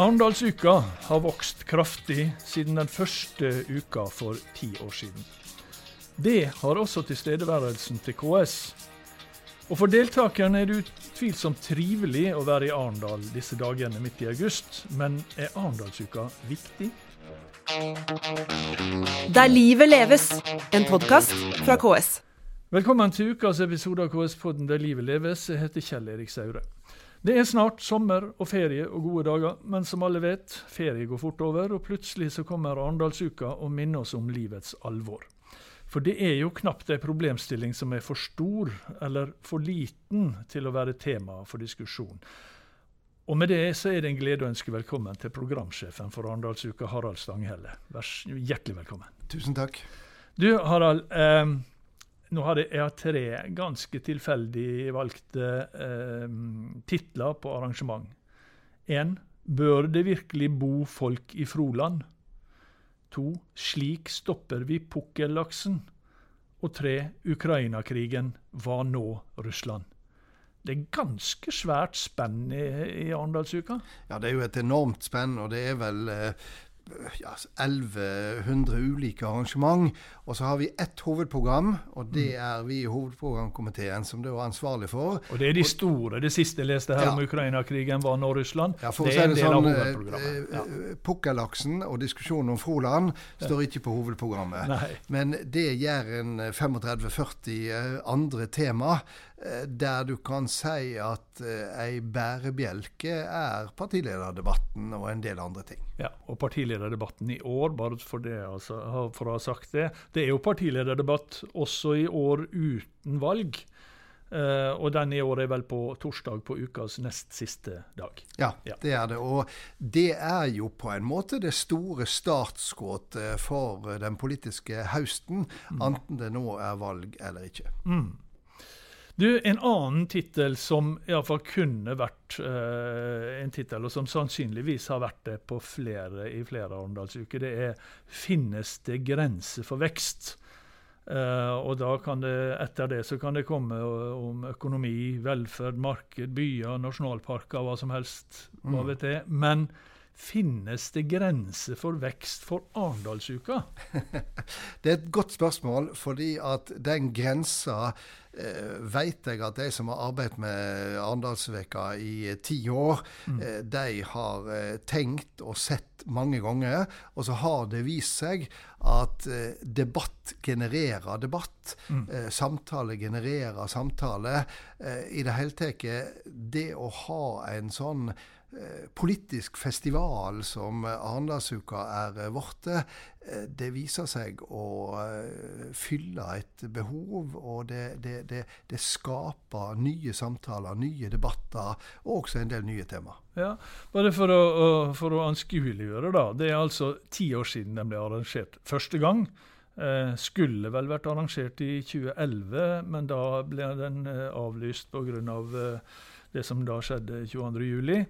Arendalsuka har vokst kraftig siden den første uka for ti år siden. Det har også tilstedeværelsen til KS. Og For deltakerne er det utvilsomt trivelig å være i Arendal disse dagene midt i august, men er Arendalsuka viktig? Der livet leves, en podkast fra KS. Velkommen til ukas episode av KS-podden Der livet leves. Jeg heter Kjell Erik Saure. Det er snart sommer og ferie og gode dager, men som alle vet, ferie går fort over, og plutselig så kommer Arendalsuka og minner oss om livets alvor. For det er jo knapt ei problemstilling som er for stor eller for liten til å være tema for diskusjon. Og med det så er det en glede å ønske velkommen til programsjefen for Arendalsuka, Harald Stanghelle. Vær hjertelig velkommen. Tusen takk. Du Harald, eh, nå hadde jeg, tre ganske tilfeldig valgte eh, titler på arrangement. Én Bør det virkelig bo folk i Froland? To Slik stopper vi pukkellaksen. Og tre Ukraina-krigen. Hva nå, Russland? Det er ganske svært spenn i, i Arendalsuka? Ja, det er jo et enormt spenn, og det er vel eh, ja, 1100 ulike arrangement. Og så har vi ett hovedprogram, og det mm. er vi i hovedprogramkomiteen som det var ansvarlig for. Og det er de store. Det siste jeg leste her ja. om Ukraina-krigen, var Nå-Russland. Ja, det er en del sånn, av hovedprogrammet. Eh, ja. Eh, pukkellaksen og diskusjonen om Froland står ikke på hovedprogrammet. Nei. Men det gjør en 35-40 eh, andre tema der du kan si at ei bærebjelke er partilederdebatten og en del andre ting. Ja, og partilederdebatten i år, bare for, det, altså, for å ha sagt det, det er jo partilederdebatt også i år uten valg. Uh, og den i år er vel på torsdag på ukas nest siste dag. Ja, ja, det er det. Og det er jo på en måte det store startskuddet for den politiske høsten, mm. enten det nå er valg eller ikke. Mm. Du, En annen tittel som iallfall kunne vært uh, en tittel, og som sannsynligvis har vært det på flere, i flere Arendalsuker, det er 'Finnes det grenser for vekst'? Uh, og da kan det, Etter det så kan det komme om økonomi, velferd, marked, byer, nasjonalparker, hva som helst. hva mm. vet jeg. Men Finnes det grenser for vekst for Arendalsuka? det er et godt spørsmål, fordi at den grensa eh, vet jeg at de som har arbeidet med Arendalsveka i eh, ti år, mm. eh, de har eh, tenkt og sett mange ganger. Og så har det vist seg at eh, debatt genererer debatt. Mm. Eh, samtale genererer samtale. I det hele tatt det å ha en sånn Eh, politisk festival som Arendalsuka er blitt, eh, det viser seg å eh, fylle et behov. Og det, det, det, det, skaper nye samtaler, nye debatter, og også en del nye temaer. Ja, Bare for å, for å anskueliggjøre, da. Det er altså ti år siden den ble arrangert første gang. Eh, skulle vel vært arrangert i 2011, men da ble den eh, avlyst pga. Av, eh, det som da skjedde 22.07.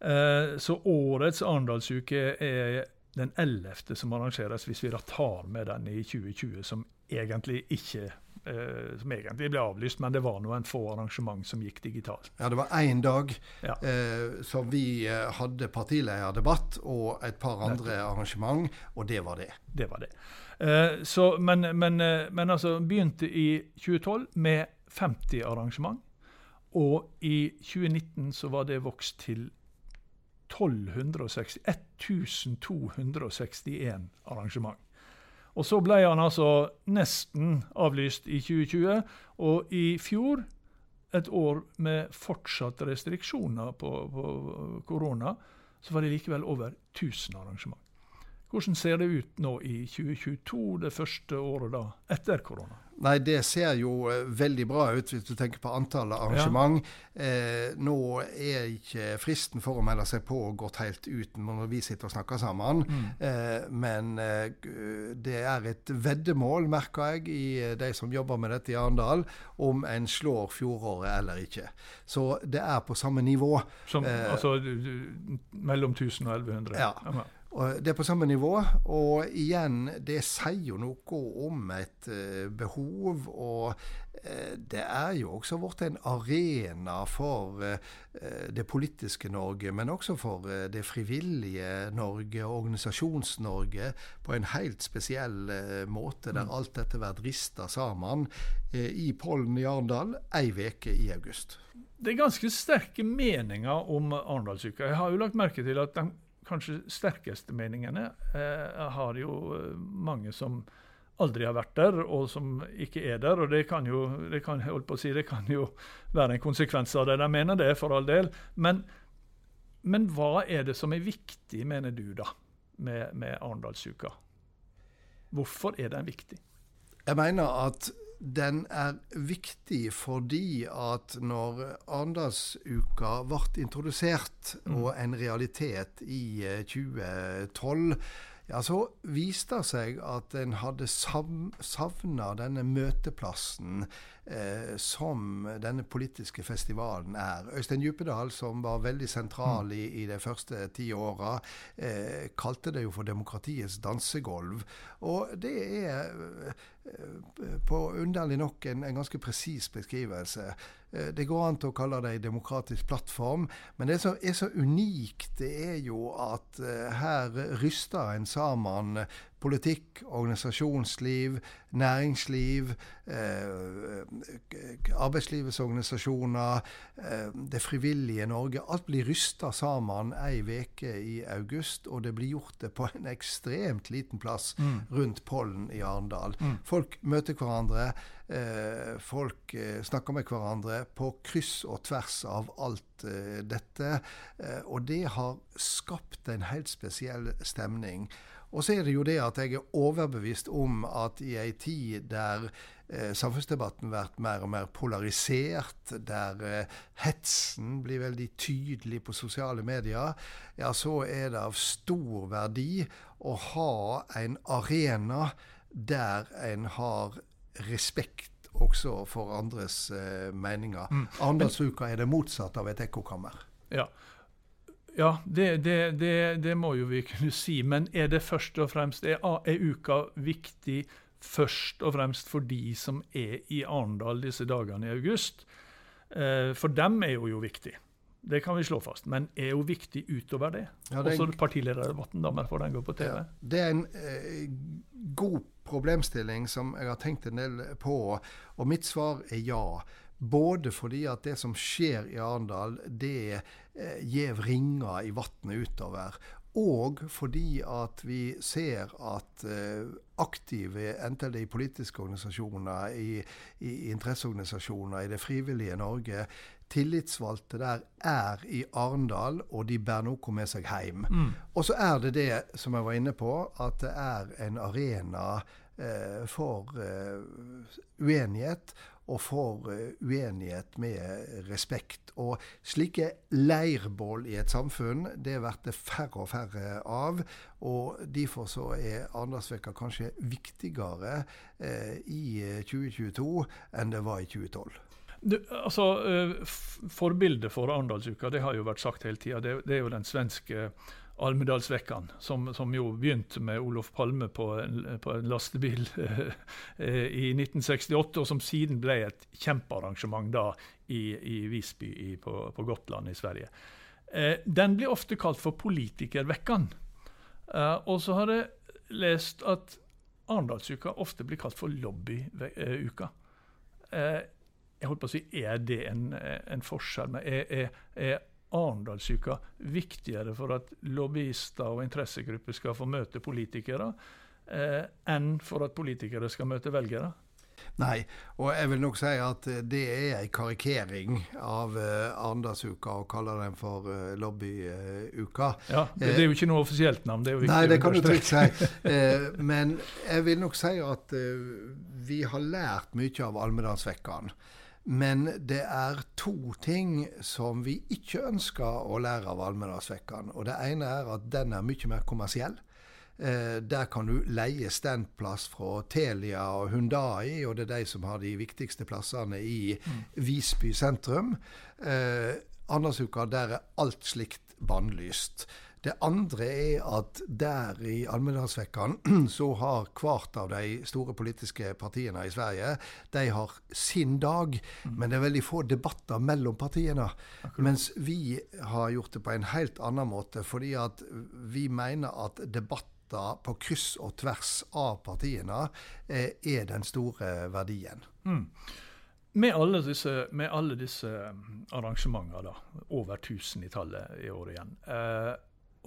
Eh, så årets Arendalsuke er den ellevte som arrangeres, hvis vi da tar med den i 2020, som egentlig ikke eh, som egentlig ble avlyst, men det var noen få arrangement som gikk digitalt. Ja, det var én dag ja. eh, som vi eh, hadde partilederdebatt og et par andre Nettopp. arrangement, og det var det. Det var det. Eh, så, men, men, men, altså begynte i 2012 med 50 arrangement. Og i 2019 så var det vokst til 1260, 1261 arrangement. Og så ble han altså nesten avlyst i 2020, og i fjor, et år med fortsatt restriksjoner på, på korona, så var det likevel over 1000 arrangement. Hvordan ser det ut nå i 2022, det første året da, etter korona? Nei, det ser jo eh, veldig bra ut hvis du tenker på antallet arrangement. Ja. Eh, nå er ikke fristen for å melde seg på gått helt ut når vi sitter og snakker sammen. Mm. Eh, men eh, det er et veddemål, merker jeg, i eh, de som jobber med dette i Arendal, om en slår fjoråret eller ikke. Så det er på samme nivå. Som, eh, altså mellom 1000 og 1100? Ja. Det er på samme nivå. Og igjen, det sier jo noe om et uh, behov. Og uh, det er jo også blitt en arena for uh, det politiske Norge, men også for det frivillige Norge, og Organisasjons-Norge, på en helt spesiell måte, der mm. alt dette blir rista sammen i Pollen i Arendal ei uke i august. Det er ganske sterke meninger om Arendalsuka. Jeg har jo lagt merke til at de kanskje sterkeste meningene eh, har jo eh, mange som aldri har vært der, og som ikke er der. og Det kan jo det kan, si, det kan jo være en konsekvens av det. De mener det, for all del. Men, men hva er det som er viktig, mener du, da, med, med Arendalsuka? Hvorfor er den viktig? Jeg mener at den er viktig fordi at når Arendalsuka ble introdusert mm. og en realitet i 2012, eh, ja, så viste det seg at en hadde savna denne møteplassen eh, som denne politiske festivalen er. Øystein Djupedal, som var veldig sentral i, i de første ti åra, eh, kalte det jo for demokratiets dansegulv. Og det er eh, på underlig nok en, en ganske presis beskrivelse. Eh, det går an til å kalle det en demokratisk plattform, men det som er så unikt, det er jo at uh, her ryster en sammen politikk, organisasjonsliv, næringsliv, eh, arbeidslivets organisasjoner, eh, det frivillige Norge. Alt blir rysta sammen ei uke i august, og det blir gjort det på en ekstremt liten plass mm. rundt Pollen i Arendal. Mm. Folk møter hverandre. Eh, folk eh, snakker med hverandre på kryss og tvers av alt eh, dette. og det har skapt en helt spesiell stemning. Og så er det jo det at jeg er overbevist om at i ei tid der eh, samfunnsdebatten blir mer og mer polarisert, der eh, hetsen blir veldig tydelig på sosiale medier, ja, så er det av stor verdi å ha en arena der en har respekt også for andres eh, meninger. Mm. Arendalsuka er det motsatte av et ekkokammer. Ja, ja det, det, det, det, må jo vi kunne si. Men er det først og fremst er, er uka viktig først og fremst for de som er i Arendal disse dagene i august? Uh, for dem er jo, jo viktig. Det kan vi slå fast. Men er jo viktig utover det. Ja, det Også partilederdebatten, da, for den går på TV. Ja, det er en eh, god problemstilling som jeg har tenkt en del på, og mitt svar er ja. Både fordi at det som skjer i Arendal, det eh, gjev ringer i vannet utover. Og fordi at vi ser at uh, aktive, enten det er i politiske organisasjoner, i, i interesseorganisasjoner, i det frivillige Norge, tillitsvalgte der er i Arendal, og de bærer noe med seg hjem. Mm. Og så er det det som jeg var inne på, at det er en arena eh, for eh, uenighet, og for uh, uenighet med respekt. Og slike leirbål i et samfunn, det blir det færre og færre av. Og derfor så er Arendalsveka kanskje viktigere eh, i 2022 enn det var i 2012. Du, altså, uh, Forbildet for Arendalsuka det har jo vært sagt hele tida. Det, det, er jo den svenske Almedalsvekkan, som, som, jo begynte med Olof Palme på en, på en lastebil uh, i 1968, og som siden ble et kjempearrangement da i, i Visby i, på, på, Gotland i Sverige. Eh, den blir ofte kalt for politikervekkan. og så har jeg lest at Arendalsuka ofte blir kalt for lobbyuka. Eh, jeg holdt på å si, Er det en, en forskjell? Er, er, er Arendalsuka viktigere for at lobbyister og interessegrupper skal få møte politikere, eh, enn for at politikere skal møte velgere? Nei, og jeg vil nok si at det er en karikering av uh, Arendalsuka å kalle den for uh, lobbyuka. Uh, ja, det, det, er jo ikke noe offisielt navn. det er jo viktig. Nei, det kan du trygt si. uh, men jeg vil nok si at vi har lært mye av Almedalsvekkan. Men det er to ting som vi ikke ønsker å lære av Almedalsvekkan. Og det ene er at den er mye mer kommersiell. Eh, der kan du leie standplass fra Telia og Hundai, og det er de som har de viktigste plassene i. Visby sentrum. Eh, Andersuka, der er alt slikt bannlyst. Det andre er at der i Almedalsvekkan så har hvert av de store politiske partiene i Sverige de har sin dag, mm. men det er veldig få debatter mellom partiene. Akkurat. Mens vi har gjort det på en helt annen måte, fordi at vi mener at debatter på kryss og tvers av partiene eh, er den store verdien. Mm. Med alle disse, med alle disse arrangementene, da, over 1000 i tallet i år igjen, eh,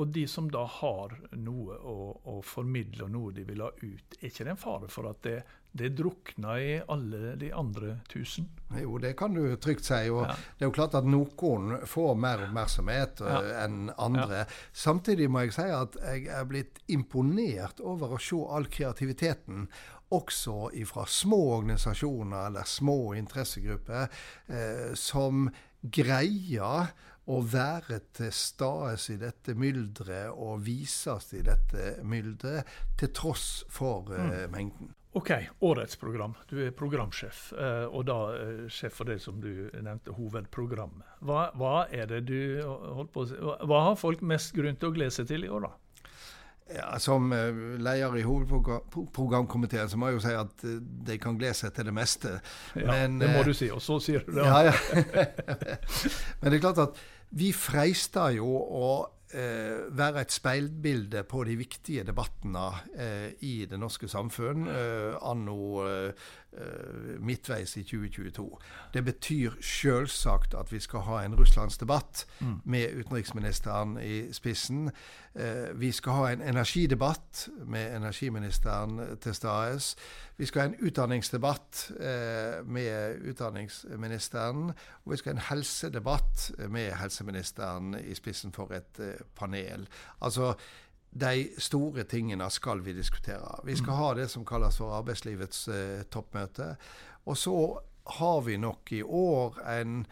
og de som da har noe å, å, formidle og noe de vil ha ut, er ikke det en fare for at det, det drukner i alle de andre tusen? Jo, det kan du trygt si. Og ja. det er jo klart at noen får mer oppmerksomhet ja. uh, enn andre. Ja. Samtidig må jeg si at jeg er blitt imponert over å se all kreativiteten også fra små organisasjoner eller små interessegrupper eh, som greier å være til stades i dette mylderet og vises i dette mylderet, til tross for uh, mengden. OK, årets program. Du er programsjef, uh, og da uh, sjef for det som du nevnte, hovedprogrammet. Hva, hva, er det du holdt på å si, hva har folk mest grunn til å glede seg til i år, da? Ja, som leder i hovedprogramkomiteen så må jeg jo si at de kan glede seg til det meste. Ja, Men, det må du si, og så sier du det. Ja, ja. Men det er klart at vi freister jo å eh, være et speilbilde på de viktige debattene eh, i det norske samfunn eh, anno eh, Eh, midtveis i 2022. Det betyr selvsagt at vi skal ha en russlandsdebatt mm. med utenriksministeren i spissen. Eh, vi skal ha en energidebatt med energiministeren til stades. Vi skal ha en utdanningsdebatt eh, med utdanningsministeren. Og vi skal ha en helsedebatt med helseministeren i spissen for et panel. Altså de store tingene skal vi diskutere. Vi skal ha det som kalles for arbeidslivets eh, toppmøte. Og så har vi nok i år en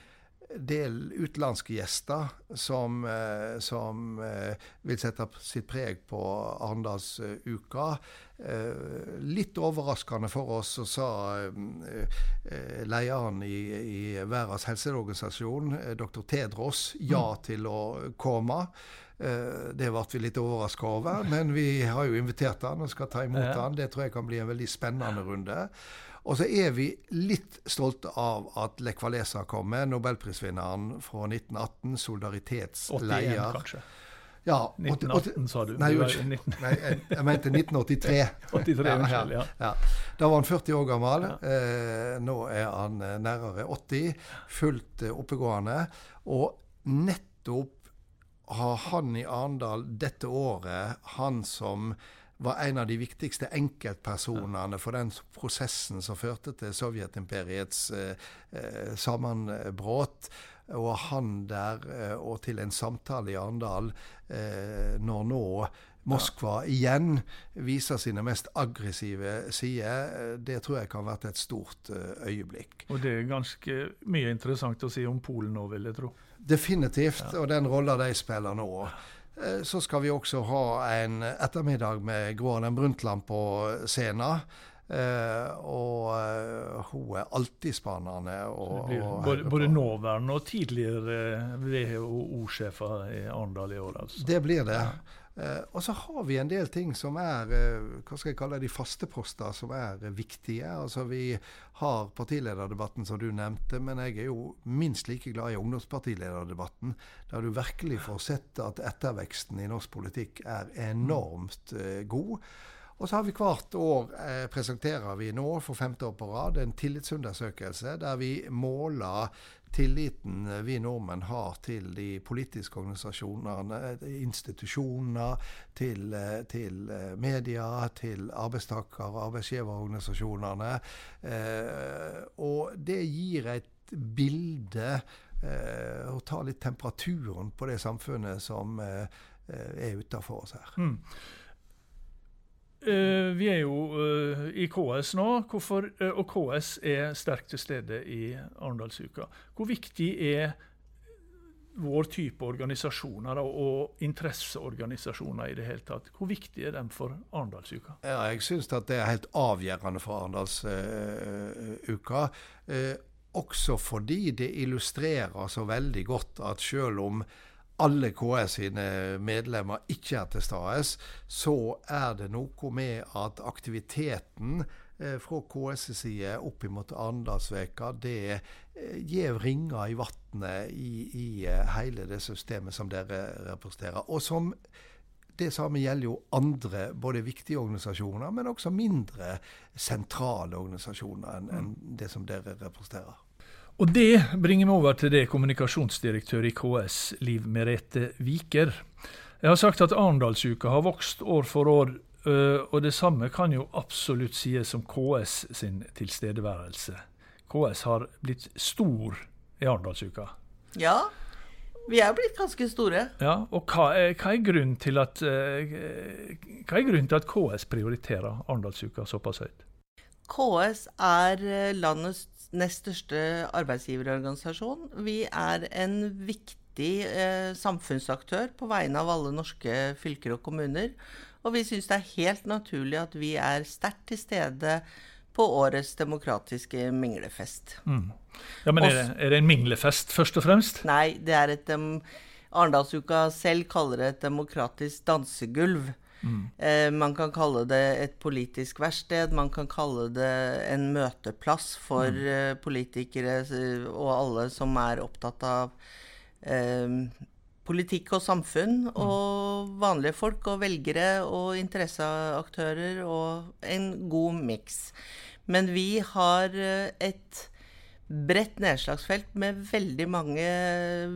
del utenlandske gjester som, eh, som eh, vil sette sitt preg på Arendalsuka. Eh, litt overraskende for oss så sa lederen i, i Verdens helseorganisasjon, dr. Tedros, ja mm. til å komme. Det ble vi litt overraska over, men vi har jo invitert han og skal ta imot ja. han. Det tror jeg kan bli en veldig spennende runde. Og så er vi litt stolte av at Lech Walesa kommer, nobelprisvinneren fra 1918, solidaritetsleier. 81, kanskje. Ja, 1918, sa du. Nei, nei jeg, mente 1983. 83, ja, ja, ja. Da var han 40 år gammel. Eh, nå er han eh, nærmere 80. Fullt eh, oppegående. Og nettopp har han i Arendal dette året, han som var en av de viktigste enkeltpersonene for den prosessen som førte til Sovjetimperiets eh, eh, sammenbrudd. Og han der, eh, og til en samtale i Arendal eh, når nå Moskva igjen viser sine mest aggressive sider, eh, det tror jeg kan ha vært et stort øyeblikk. Og det er ganske mye interessant å si om Polen nå, vil jeg tro. Definitivt, ja. og den rolla de spiller nå. Eh, så skal vi også ha en ettermiddag med Gro Harlem Brundtland på scenen. Uh, og hun er alltid spanende. Og, og både, både nåværende og tidligere WHO-sjefer i Arendal i år, altså. Det blir det. Eh, og så har vi en del ting som er eh, hva skal jeg kalle de faste poster, som er eh, viktige. Altså Vi har partilederdebatten, som du nevnte, men jeg er jo minst like glad i ungdomspartilederdebatten, der du virkelig får sett at etterveksten i norsk politikk er enormt eh, god. Og så har vi hvert år eh, presenterer vi nå for femte år på rad en tillitsundersøkelse der vi måler tilliten vi nordmenn har til de politiske organisasjonene, institusjoner, til, eh, til eh, media, til arbeidstaker- og arbeidsgiverorganisasjonene. Eh, og det gir et bilde eh, og tar litt temperaturen på det samfunnet som eh, er utafor oss her. Mm. Uh, vi er jo uh, i KS nå, Hvorfor, uh, og KS er sterkt til stede i Arendalsuka. Hvor viktig er vår type organisasjoner og interesseorganisasjoner i det hele tatt? Hvor viktig er de for Arendalsuka? Ja, jeg syns at det er helt avgjørende for Arendalsuka. også fordi det illustrerer så veldig godt at selv om alle KS sine medlemmer ikke er til stede, så er det noe med at aktiviteten eh, fra KS' side opp mot Arendalsveka, det eh, gir ringer i vannet i, i eh, hele det systemet som dere representerer. Og som det samme gjelder jo andre både viktige organisasjoner, men også mindre sentrale organisasjoner enn enn det som dere representerer. Og det bringer meg over til det kommunikasjonsdirektør i KS, Liv Merete Viker. Jeg har sagt at Arendalsuka har vokst år for år, og det samme kan jo absolutt sies om KS sin tilstedeværelse. KS har blitt stor i Arendalsuka. Ja, vi er blitt ganske store. Ja, og hva er, hva er grunnen til at uh, hva er grunnen til at KS prioriterer Arendalsuka såpass høyt? KS er eh, landets nest største arbeidsgiverorganisasjon. Vi er en viktig eh, samfunnsaktør på vegne av alle norske fylker og kommuner. Og vi syns det er helt naturlig at vi er sterkt til stede på årets demokratiske minglefest. Mm. Ja, men er det, er det, en minglefest, først og fremst? Nei, det er et um, Arendalsuka selv kaller det et demokratisk dansegulv. Mm. Eh, man kan kalle det et politisk verksted, man kan kalle det en møteplass for mm. uh, politikere og alle som er opptatt av eh, politikk og samfunn, mm. og vanlige folk og velgere og interesseaktører, og en god miks. Men vi har eh, et bredt nedslagsfelt med veldig mange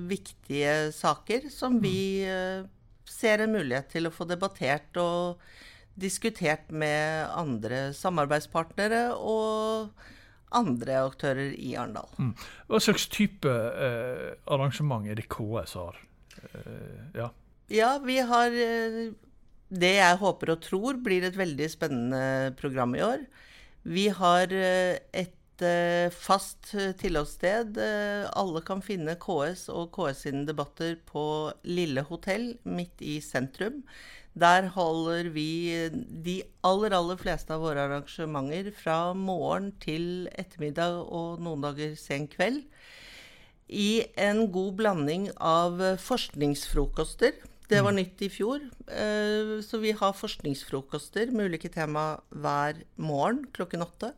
viktige saker som vi mm. Ser en mulighet til å få debattert og diskutert med andre samarbeidspartnere og andre aktører i Arendal. Mm. Hva slags type eh, arrangement er det KS har? Eh, ja. ja, vi har eh, det jeg håper og tror blir et veldig spennende program i år. Vi har eh, et fast tilholdssted. Alle kan finne KS og KS sine debatter på Lille hotell midt i sentrum. Der holder vi de aller, aller fleste av våre arrangementer fra morgen til ettermiddag og noen dager sen kveld i en god blanding av forskningsfrokoster. Det var mm. nytt i fjor. Eh, så vi har forskningsfrokoster med ulike tema hver morgen klokken åtte.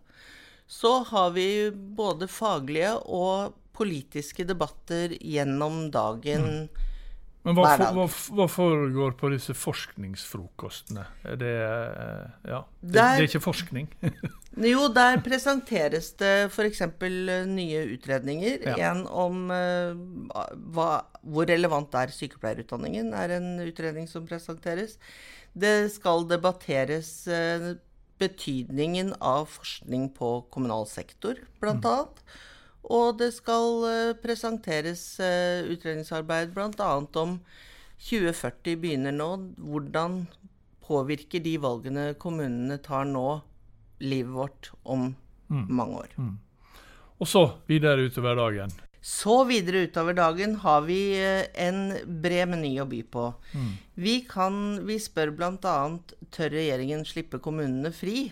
Så har vi både faglige og politiske debatter gjennom dagen. Mm. Men hva, hva, hva, foregår på disse forskningsfrokostene? Er det eh, Ja, det, der, det er ikke forskning? jo, der presenteres det f.eks. Eh, nye utredninger. Ja. En om uh, hva, hvor relevant er sykepleierutdanningen, er en utredning som presenteres. Det skal debatteres betydningen av forskning på kommunal sektor, blant mm. Og det skal eh, presenteres eh, utredningsarbeid bl.a. om 2040 begynner nå. Hvordan påvirker de valgene kommunene tar nå, livet vårt om mm. mange år? Mm. Og så videre utover dagen. Så videre utover dagen har vi eh, en bred meny å by på. Mm. Vi, kan, vi spør bl.a.: Tør regjeringen slippe kommunene fri?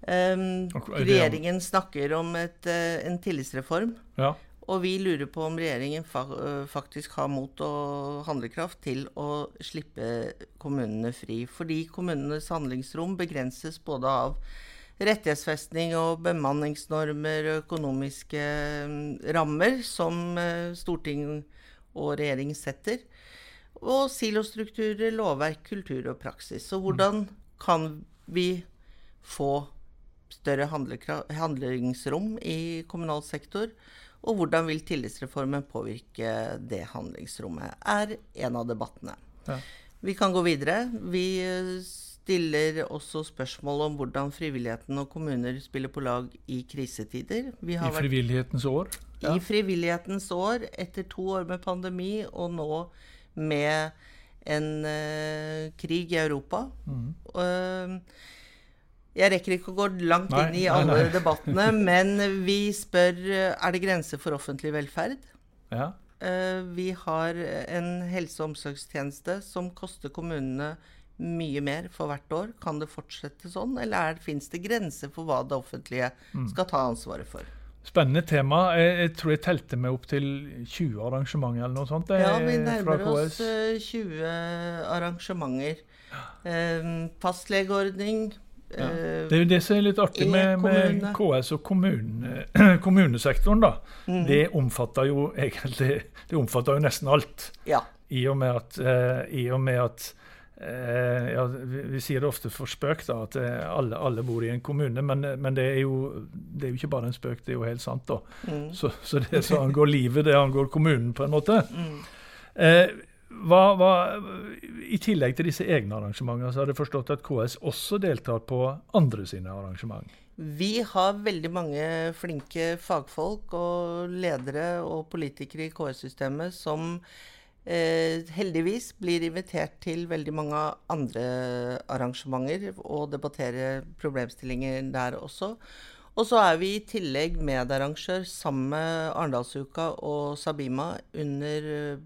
Um, regjeringen snakker om et, uh, en tillitsreform. Ja. Og vi lurer på om regjeringen fa uh, faktisk har mot og handlekraft til å slippe kommunene fri. Fordi kommunenes handlingsrom begrenses både av rettighetsfestning og bemanningsnormer og økonomiske um, rammer som uh, storting og regjering setter. Og silostrukturer, lovverk, kultur og praksis. Så hvordan kan vi få større handlingsrom i kommunal sektor? Og hvordan vil tillitsreformen påvirke det handlingsrommet, er en av debattene. Ja. Vi kan gå videre. Vi stiller også spørsmål om hvordan frivilligheten og kommuner spiller på lag i krisetider. I frivillighetens år? Ja. I frivillighetens år, etter to år med pandemi, og nå med en uh, krig i Europa. Mm. Uh, jeg rekker ikke å gå langt nei, inn i alle nei, nei. debattene, men vi spør er det grenser for offentlig velferd. Ja. Uh, vi har en helse- og omsorgstjeneste som koster kommunene mye mer for hvert år. Kan det fortsette sånn, eller fins det grenser for hva det offentlige mm. skal ta ansvaret for? Spennende tema. Jeg, jeg, tror jeg telte meg opp til 20 arrangementer eller noe sånt. Ja, vi nærmer oss 20 eh, arrangementer. Eh, fastlegeordning. Ja. Eh, det er jo det som er litt artig med, med KS og kommune, kommunesektoren. da. Mm. Det omfatter jo egentlig det omfatter jo nesten alt. Ja. I og med at, uh, i og med at uh, ja, vi, vi, sier det ofte for spøk da, at alle, alle, bor i en kommune, men, men det, er jo, det, er jo, ikke bare en spøk, det er jo helt sant. da. Mm. Så, så, det som angår livet, det angår kommunen på en måte. Mm. Eh, hva, hva, I tillegg til disse egne arrangementene, så har jeg forstått at KS også deltar på andre sine arrangement? Vi har veldig mange flinke fagfolk og ledere og politikere i KS-systemet som eh, heldigvis blir invitert til veldig mange andre arrangementer og debattere problemstillinger der også. Og så er vi i tillegg medarrangør sammen med Arendalsuka og Sabima under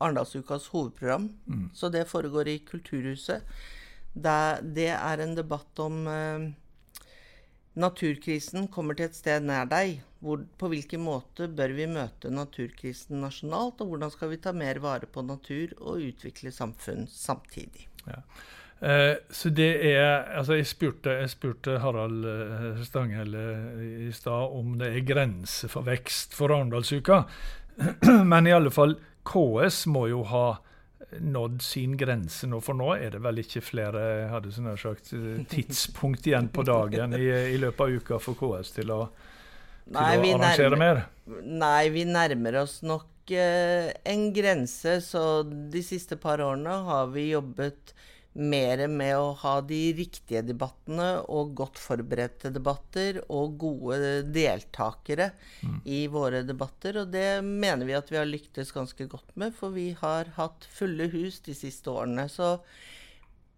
Arendalsukas hovedprogram. Mm. Så det foregår i Kulturhuset. Det, det er en debatt om eh, Naturkrisen kommer til et sted nær deg. Hvor, på hvilken måte bør vi møte naturkrisen nasjonalt, og hvordan skal vi ta mer vare på natur og utvikle samfunn samtidig? Ja. Eh, så det er Altså, jeg spurte, jeg spurte Harald eh, Stanghelle i stad om det er grenser for vekst for Arendalsuka. Men i alle fall KS må jo ha nådd sin grense nå, for nå er det vel ikke flere hadde sånn sagt, tidspunkt igjen på dagen i, i, løpet av uka for KS til å, til nei, å arrangere nærmer, mer? Nei, vi nærmer oss nok eh, en grense. Så de siste par årene har vi jobbet mer med å ha de riktige debattene og godt forberedte debatter og gode deltakere mm. i våre debatter. Og det mener vi at vi har lyktes ganske godt med, for vi har hatt fulle hus de siste årene. Så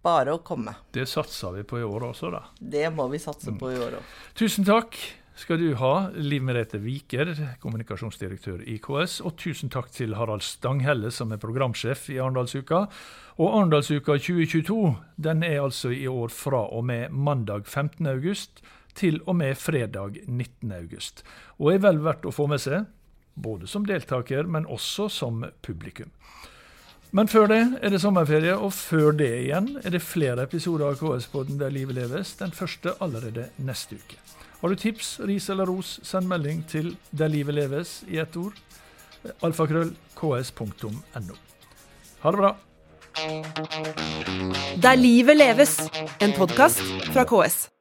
bare å komme. Det satser vi på i år også, da. Det må vi satse mm. på i år òg. Tusen takk skal du ha, Liv Merete Viker, kommunikasjonsdirektør i KS. Og tusen takk til Harald Stanghelle, som er programsjef i Arendalsuka. Og Arendalsuka 2022 den er altså i år fra og med mandag 15. august til og med fredag 19. august. Og er vel verdt å få med seg, både som deltaker, men også som publikum. Men før det er det sommerferie, og før det igjen er det flere episoder av KS-podden Der livet leves, den første allerede neste uke. Har du tips, ris eller ros, send melding til Der livet leves i ett ord. Alfakrøll ks.no. Ha det bra. Der livet leves, en podkast fra KS.